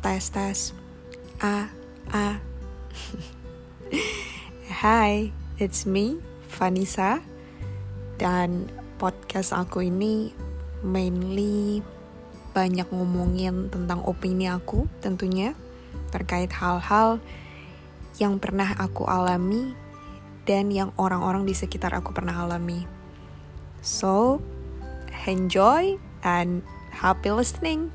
Tes tes. A a. Hi, it's me, Vanessa. Dan podcast aku ini mainly banyak ngomongin tentang opini aku tentunya terkait hal-hal yang pernah aku alami dan yang orang-orang di sekitar aku pernah alami. So, enjoy and happy listening.